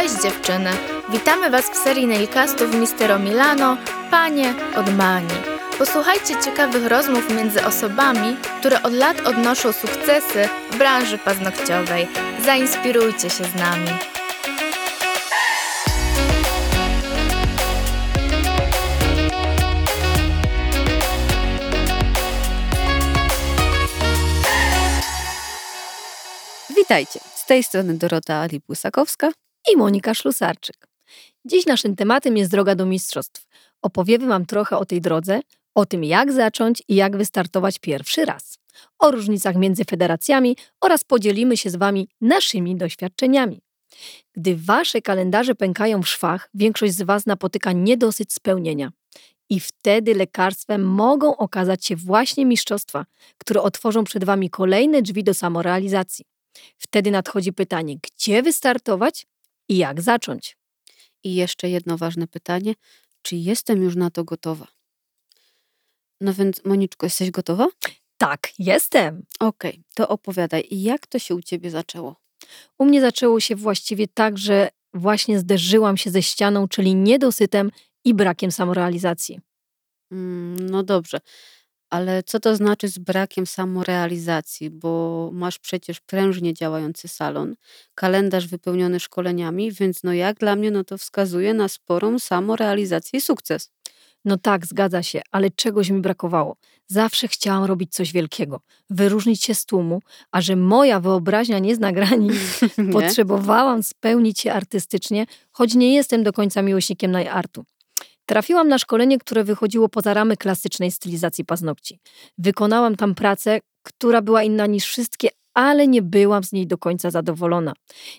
Cześć dziewczyny! Witamy Was w serii Nailcastów Mistero Milano Panie od Mani. Posłuchajcie ciekawych rozmów między osobami, które od lat odnoszą sukcesy w branży paznokciowej. Zainspirujcie się z nami. Witajcie, z tej strony Dorota Alip-Łysakowska i Monika Szlusarczyk. Dziś naszym tematem jest droga do mistrzostw. Opowiemy Wam trochę o tej drodze, o tym jak zacząć i jak wystartować pierwszy raz, o różnicach między federacjami oraz podzielimy się z Wami naszymi doświadczeniami. Gdy Wasze kalendarze pękają w szwach, większość z Was napotyka niedosyt spełnienia. I wtedy lekarstwem mogą okazać się właśnie mistrzostwa, które otworzą przed Wami kolejne drzwi do samorealizacji. Wtedy nadchodzi pytanie, gdzie wystartować i jak zacząć. I jeszcze jedno ważne pytanie: czy jestem już na to gotowa? No więc, Moniczko, jesteś gotowa? Tak, jestem. Okej, okay, to opowiadaj, jak to się u ciebie zaczęło? U mnie zaczęło się właściwie tak, że właśnie zderzyłam się ze ścianą, czyli niedosytem i brakiem samorealizacji. Mm, no dobrze. Ale co to znaczy z brakiem samorealizacji? Bo masz przecież prężnie działający salon, kalendarz wypełniony szkoleniami, więc no jak dla mnie, no to wskazuje na sporą samorealizację i sukces. No tak, zgadza się, ale czegoś mi brakowało. Zawsze chciałam robić coś wielkiego, wyróżnić się z tłumu, a że moja wyobraźnia nie zna granic, nie? potrzebowałam spełnić się artystycznie, choć nie jestem do końca miłośnikiem najartu. Trafiłam na szkolenie, które wychodziło poza ramy klasycznej stylizacji paznokci. Wykonałam tam pracę, która była inna niż wszystkie, ale nie byłam z niej do końca zadowolona.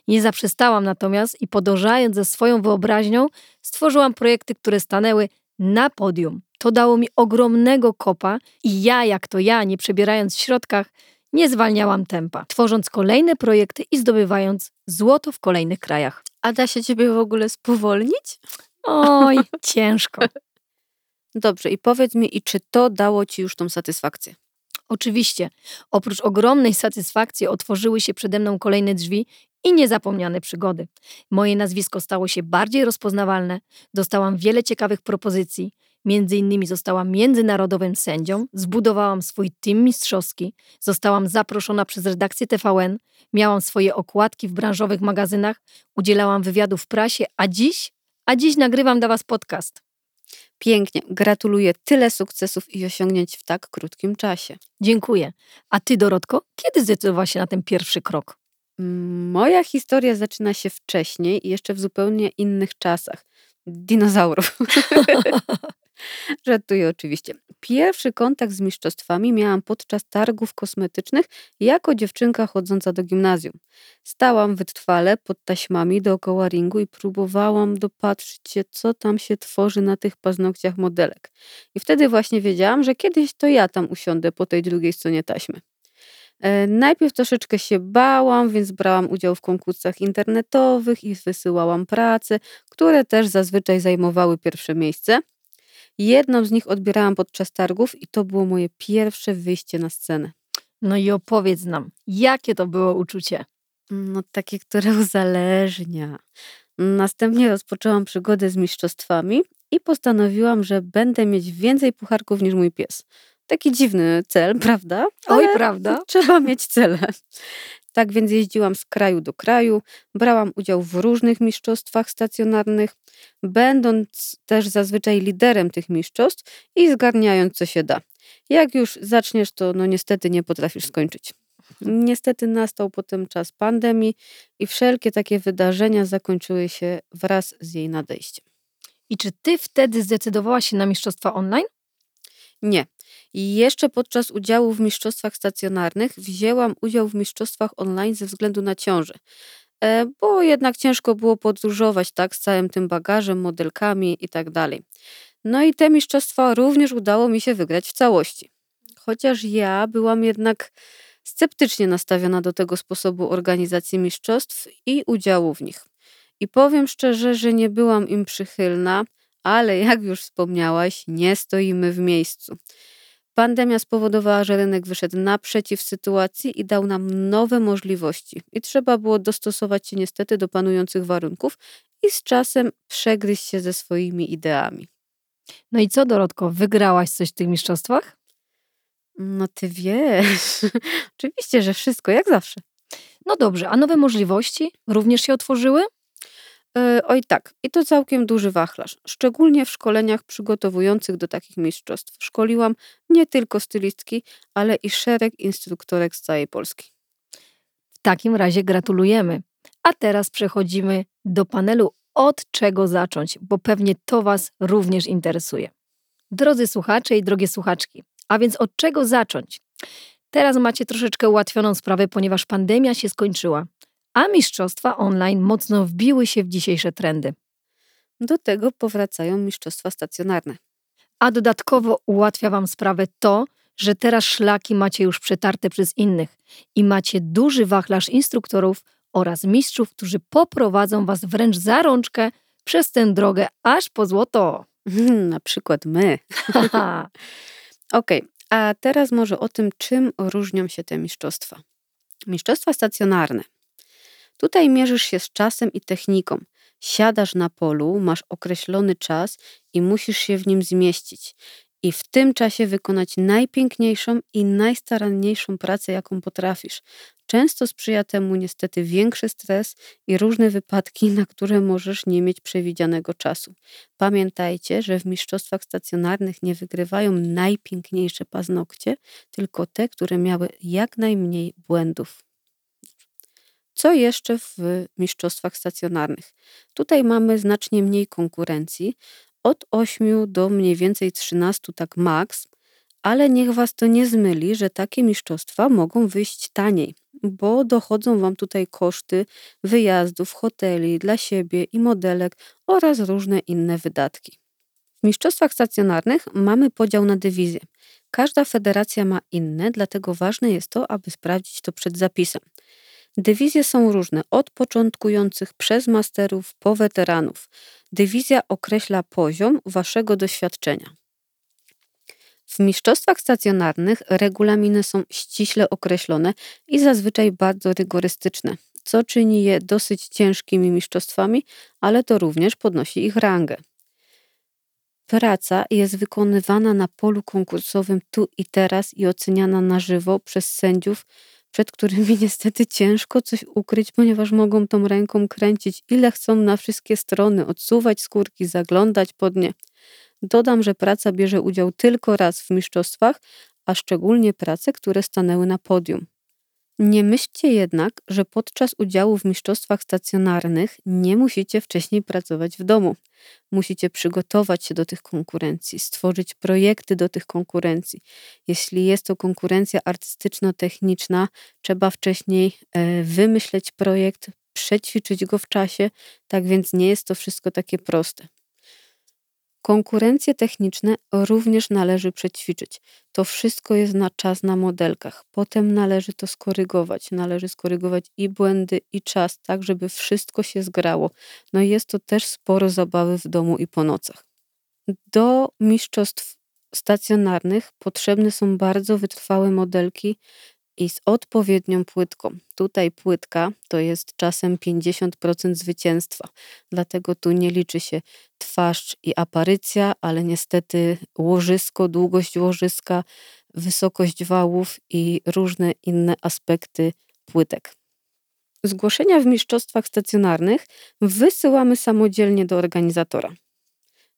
Nie zaprzestałam natomiast i podążając ze swoją wyobraźnią, stworzyłam projekty, które stanęły na podium. To dało mi ogromnego kopa i ja, jak to ja, nie przebierając w środkach, nie zwalniałam tempa, tworząc kolejne projekty i zdobywając złoto w kolejnych krajach. A da się ciebie w ogóle spowolnić? Oj, ciężko. Dobrze, i powiedz mi, i czy to dało ci już tą satysfakcję? Oczywiście. Oprócz ogromnej satysfakcji otworzyły się przede mną kolejne drzwi i niezapomniane przygody. Moje nazwisko stało się bardziej rozpoznawalne, dostałam wiele ciekawych propozycji. Między innymi zostałam międzynarodowym sędzią, zbudowałam swój team mistrzowski, zostałam zaproszona przez redakcję TVN, miałam swoje okładki w branżowych magazynach, udzielałam wywiadów w prasie, a dziś a dziś nagrywam dla Was podcast. Pięknie, gratuluję tyle sukcesów i osiągnięć w tak krótkim czasie. Dziękuję. A Ty, Dorotko, kiedy zdecydowałaś się na ten pierwszy krok? Moja historia zaczyna się wcześniej i jeszcze w zupełnie innych czasach. Dinozaurów. Żartuję oczywiście. Pierwszy kontakt z mistrzostwami miałam podczas targów kosmetycznych jako dziewczynka chodząca do gimnazjum. Stałam wytrwale pod taśmami dookoła ringu i próbowałam dopatrzyć się, co tam się tworzy na tych paznokciach modelek. I wtedy właśnie wiedziałam, że kiedyś to ja tam usiądę po tej drugiej stronie taśmy. E, najpierw troszeczkę się bałam, więc brałam udział w konkursach internetowych i wysyłałam prace, które też zazwyczaj zajmowały pierwsze miejsce. Jedną z nich odbierałam podczas targów i to było moje pierwsze wyjście na scenę. No i opowiedz nam, jakie to było uczucie? No takie, które uzależnia. Następnie rozpoczęłam przygodę z mistrzostwami i postanowiłam, że będę mieć więcej pucharków niż mój pies. Taki dziwny cel, prawda? Oj, prawda? Trzeba mieć cele. Tak więc jeździłam z kraju do kraju, brałam udział w różnych mistrzostwach stacjonarnych, będąc też zazwyczaj liderem tych mistrzostw i zgarniając co się da. Jak już zaczniesz, to no niestety nie potrafisz skończyć. Niestety nastał potem czas pandemii i wszelkie takie wydarzenia zakończyły się wraz z jej nadejściem. I czy ty wtedy zdecydowałaś się na mistrzostwa online? Nie. I jeszcze podczas udziału w mistrzostwach stacjonarnych wzięłam udział w mistrzostwach online ze względu na ciążę. E, bo jednak ciężko było podróżować tak z całym tym bagażem, modelkami i tak. No i te mistrzostwa również udało mi się wygrać w całości. Chociaż ja byłam jednak sceptycznie nastawiona do tego sposobu organizacji mistrzostw i udziału w nich. I powiem szczerze, że nie byłam im przychylna, ale jak już wspomniałaś, nie stoimy w miejscu. Pandemia spowodowała, że rynek wyszedł naprzeciw sytuacji i dał nam nowe możliwości. I trzeba było dostosować się niestety do panujących warunków i z czasem przegryźć się ze swoimi ideami. No i co, Dorotko, wygrałaś coś w tych mistrzostwach? No ty wiesz, oczywiście, że wszystko, jak zawsze. No dobrze, a nowe możliwości również się otworzyły? E, oj tak, i to całkiem duży wachlarz, szczególnie w szkoleniach przygotowujących do takich mistrzostw. Szkoliłam nie tylko stylistki, ale i szereg instruktorek z całej Polski. W takim razie gratulujemy. A teraz przechodzimy do panelu od czego zacząć, bo pewnie to Was również interesuje. Drodzy słuchacze i drogie słuchaczki, a więc od czego zacząć? Teraz macie troszeczkę ułatwioną sprawę, ponieważ pandemia się skończyła, a mistrzostwa online mocno wbiły się w dzisiejsze trendy. Do tego powracają mistrzostwa stacjonarne. A dodatkowo ułatwia Wam sprawę to, że teraz szlaki macie już przetarte przez innych i macie duży wachlarz instruktorów oraz mistrzów, którzy poprowadzą Was wręcz za rączkę przez tę drogę aż po złoto. Na przykład my. Okej, a teraz może o tym, czym różnią się te mistrzostwa. Mistrzostwa stacjonarne. Tutaj mierzysz się z czasem i techniką. Siadasz na polu, masz określony czas i musisz się w nim zmieścić. I w tym czasie wykonać najpiękniejszą i najstaranniejszą pracę, jaką potrafisz. Często sprzyja temu niestety większy stres i różne wypadki, na które możesz nie mieć przewidzianego czasu. Pamiętajcie, że w mistrzostwach stacjonarnych nie wygrywają najpiękniejsze paznokcie, tylko te, które miały jak najmniej błędów. Co jeszcze w mistrzostwach stacjonarnych? Tutaj mamy znacznie mniej konkurencji, od 8 do mniej więcej 13, tak maks, ale niech Was to nie zmyli, że takie mistrzostwa mogą wyjść taniej, bo dochodzą Wam tutaj koszty wyjazdów, hoteli dla siebie i modelek oraz różne inne wydatki. W mistrzostwach stacjonarnych mamy podział na dywizje. Każda federacja ma inne, dlatego ważne jest to, aby sprawdzić to przed zapisem. Dywizje są różne, od początkujących przez masterów po weteranów. Dywizja określa poziom waszego doświadczenia. W mistrzostwach stacjonarnych regulaminy są ściśle określone i zazwyczaj bardzo rygorystyczne, co czyni je dosyć ciężkimi mistrzostwami, ale to również podnosi ich rangę. Praca jest wykonywana na polu konkursowym tu i teraz i oceniana na żywo przez sędziów, przed którymi niestety ciężko coś ukryć, ponieważ mogą tą ręką kręcić ile chcą na wszystkie strony, odsuwać skórki, zaglądać pod nie. Dodam, że praca bierze udział tylko raz w mistrzostwach, a szczególnie prace, które stanęły na podium. Nie myślcie jednak, że podczas udziału w mistrzostwach stacjonarnych nie musicie wcześniej pracować w domu. Musicie przygotować się do tych konkurencji, stworzyć projekty do tych konkurencji. Jeśli jest to konkurencja artystyczno-techniczna, trzeba wcześniej e, wymyśleć projekt, przećwiczyć go w czasie, tak więc nie jest to wszystko takie proste. Konkurencje techniczne również należy przećwiczyć. To wszystko jest na czas na modelkach. Potem należy to skorygować. Należy skorygować i błędy, i czas, tak żeby wszystko się zgrało. No i jest to też sporo zabawy w domu i po nocach. Do mistrzostw stacjonarnych potrzebne są bardzo wytrwałe modelki i z odpowiednią płytką. Tutaj płytka to jest czasem 50% zwycięstwa, dlatego tu nie liczy się twarz i aparycja, ale niestety łożysko, długość łożyska, wysokość wałów i różne inne aspekty płytek. Zgłoszenia w mistrzostwach stacjonarnych wysyłamy samodzielnie do organizatora.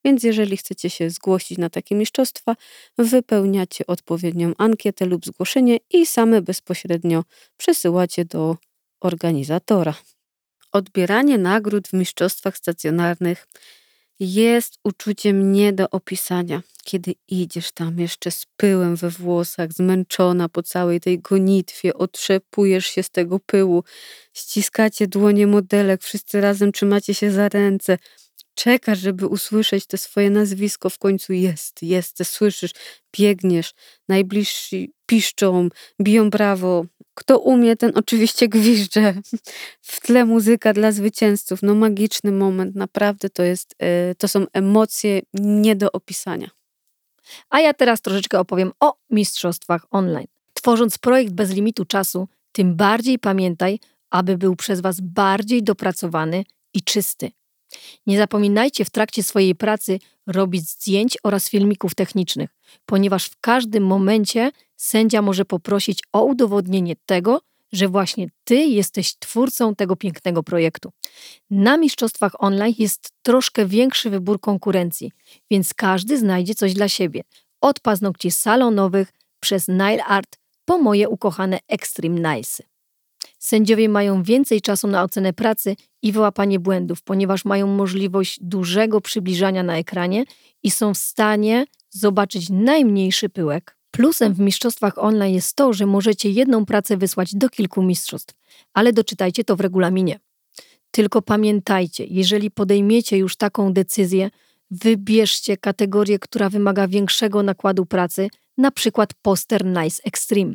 Więc jeżeli chcecie się zgłosić na takie mistrzostwa, wypełniacie odpowiednią ankietę lub zgłoszenie i same bezpośrednio przesyłacie do organizatora. Odbieranie nagród w mistrzostwach stacjonarnych jest uczuciem nie do opisania, kiedy idziesz tam jeszcze z pyłem we włosach, zmęczona po całej tej gonitwie, otrzepujesz się z tego pyłu, ściskacie dłonie modelek, wszyscy razem trzymacie się za ręce, czekasz, żeby usłyszeć to swoje nazwisko, w końcu jest, jest, słyszysz, biegniesz, najbliżsi piszczą, biją brawo. Kto umie, ten oczywiście gwizdże. W tle muzyka dla zwycięzców. No magiczny moment, naprawdę to jest, e, to są emocje nie do opisania. A ja teraz troszeczkę opowiem o mistrzostwach online. Tworząc projekt bez limitu czasu, tym bardziej pamiętaj, aby był przez Was bardziej dopracowany i czysty. Nie zapominajcie w trakcie swojej pracy robić zdjęć oraz filmików technicznych, ponieważ w każdym momencie sędzia może poprosić o udowodnienie tego, że właśnie Ty jesteś twórcą tego pięknego projektu. Na mistrzostwach online jest troszkę większy wybór konkurencji, więc każdy znajdzie coś dla siebie. Od paznokci salonowych przez nail art po moje ukochane Extreme Nailsy. Sędziowie mają więcej czasu na ocenę pracy i wyłapanie błędów, ponieważ mają możliwość dużego przybliżania na ekranie i są w stanie zobaczyć najmniejszy pyłek. Plusem w mistrzostwach online jest to, że możecie jedną pracę wysłać do kilku mistrzostw, ale doczytajcie to w regulaminie. Tylko pamiętajcie, jeżeli podejmiecie już taką decyzję, wybierzcie kategorię, która wymaga większego nakładu pracy, na przykład poster Nice Extreme.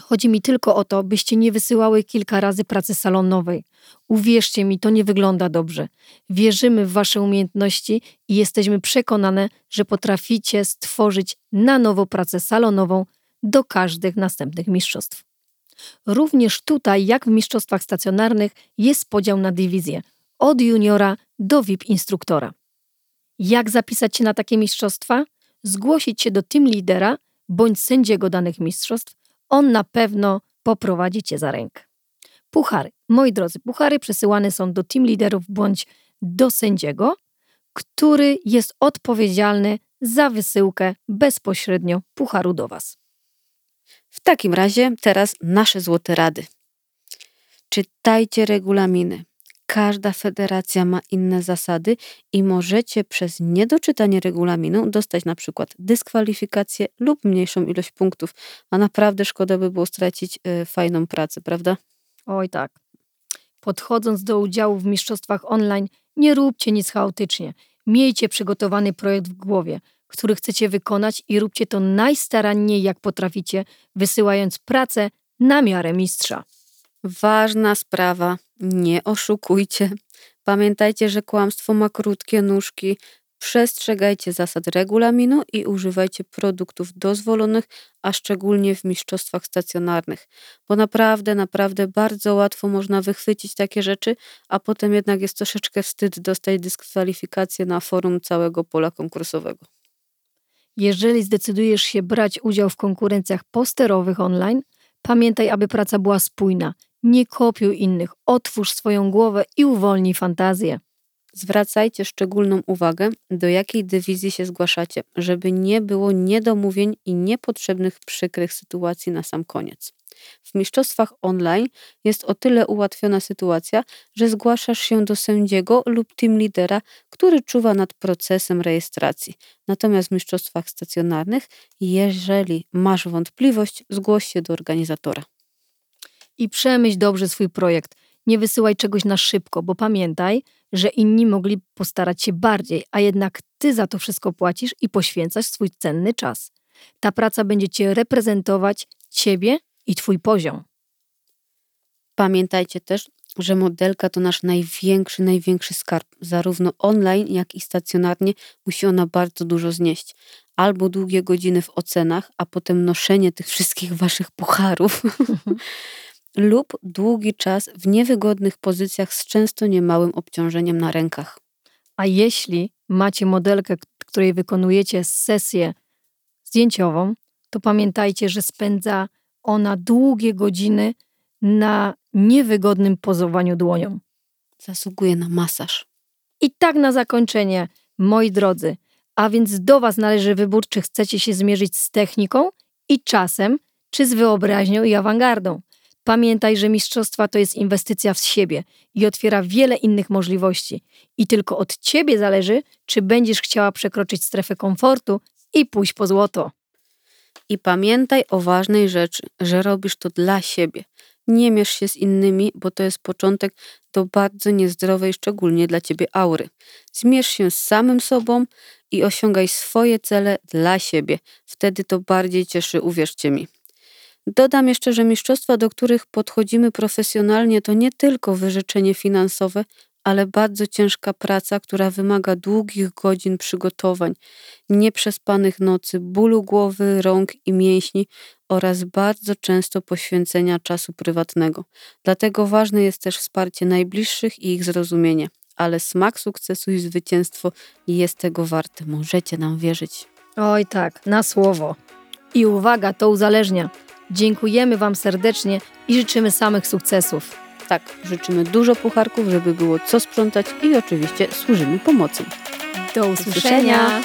Chodzi mi tylko o to, byście nie wysyłały kilka razy pracy salonowej. Uwierzcie mi, to nie wygląda dobrze. Wierzymy w Wasze umiejętności i jesteśmy przekonane, że potraficie stworzyć na nowo pracę salonową do każdych następnych mistrzostw. Również tutaj, jak w mistrzostwach stacjonarnych, jest podział na dywizję od juniora do VIP instruktora. Jak zapisać się na takie mistrzostwa? Zgłosić się do team lidera bądź sędziego danych mistrzostw. On na pewno poprowadzi cię za rękę. Puchary. Moi drodzy, puchary przesyłane są do team liderów bądź do sędziego, który jest odpowiedzialny za wysyłkę bezpośrednio pucharu do Was. W takim razie teraz nasze złote rady. Czytajcie regulaminy. Każda federacja ma inne zasady i możecie przez niedoczytanie regulaminu dostać na przykład dyskwalifikację lub mniejszą ilość punktów, a naprawdę szkoda by było stracić y, fajną pracę, prawda? Oj tak. Podchodząc do udziału w mistrzostwach online, nie róbcie nic chaotycznie. Miejcie przygotowany projekt w głowie, który chcecie wykonać i róbcie to najstaranniej jak potraficie, wysyłając pracę na miarę mistrza. Ważna sprawa, nie oszukujcie. Pamiętajcie, że kłamstwo ma krótkie nóżki. Przestrzegajcie zasad regulaminu i używajcie produktów dozwolonych, a szczególnie w mistrzostwach stacjonarnych, bo naprawdę, naprawdę bardzo łatwo można wychwycić takie rzeczy, a potem jednak jest troszeczkę wstyd dostać dyskwalifikację na forum całego pola konkursowego. Jeżeli zdecydujesz się brać udział w konkurencjach posterowych online, pamiętaj, aby praca była spójna. Nie kopiuj innych, otwórz swoją głowę i uwolnij fantazję. Zwracajcie szczególną uwagę, do jakiej dywizji się zgłaszacie, żeby nie było niedomówień i niepotrzebnych przykrych sytuacji na sam koniec. W mistrzostwach online jest o tyle ułatwiona sytuacja, że zgłaszasz się do sędziego lub team lidera, który czuwa nad procesem rejestracji. Natomiast w mistrzostwach stacjonarnych, jeżeli masz wątpliwość, zgłoś się do organizatora. I przemyśl dobrze swój projekt. Nie wysyłaj czegoś na szybko, bo pamiętaj, że inni mogli postarać się bardziej, a jednak ty za to wszystko płacisz i poświęcasz swój cenny czas. Ta praca będzie cię reprezentować, ciebie i twój poziom. Pamiętajcie też, że modelka to nasz największy, największy skarb. Zarówno online, jak i stacjonarnie musi ona bardzo dużo znieść. Albo długie godziny w ocenach, a potem noszenie tych wszystkich waszych pucharów. lub długi czas w niewygodnych pozycjach z często niemałym obciążeniem na rękach. A jeśli macie modelkę, której wykonujecie sesję zdjęciową, to pamiętajcie, że spędza ona długie godziny na niewygodnym pozowaniu dłonią. Zasługuje na masaż. I tak na zakończenie, moi drodzy, a więc do Was należy wybór, czy chcecie się zmierzyć z techniką i czasem, czy z wyobraźnią i awangardą. Pamiętaj, że mistrzostwa to jest inwestycja w siebie i otwiera wiele innych możliwości. I tylko od ciebie zależy, czy będziesz chciała przekroczyć strefę komfortu i pójść po złoto. I pamiętaj o ważnej rzeczy, że robisz to dla siebie. Nie mierz się z innymi, bo to jest początek do bardzo niezdrowej, szczególnie dla ciebie aury. Zmierz się z samym sobą i osiągaj swoje cele dla siebie. Wtedy to bardziej cieszy, uwierzcie mi. Dodam jeszcze, że mistrzostwa, do których podchodzimy profesjonalnie, to nie tylko wyrzeczenie finansowe, ale bardzo ciężka praca, która wymaga długich godzin przygotowań, nieprzespanych nocy, bólu głowy, rąk i mięśni oraz bardzo często poświęcenia czasu prywatnego. Dlatego ważne jest też wsparcie najbliższych i ich zrozumienie. Ale smak sukcesu i zwycięstwo jest tego warte. Możecie nam wierzyć. Oj tak, na słowo. I uwaga, to uzależnia. Dziękujemy Wam serdecznie i życzymy samych sukcesów. Tak, życzymy dużo pucharków, żeby było co sprzątać i oczywiście służymy pomocą. Do usłyszenia.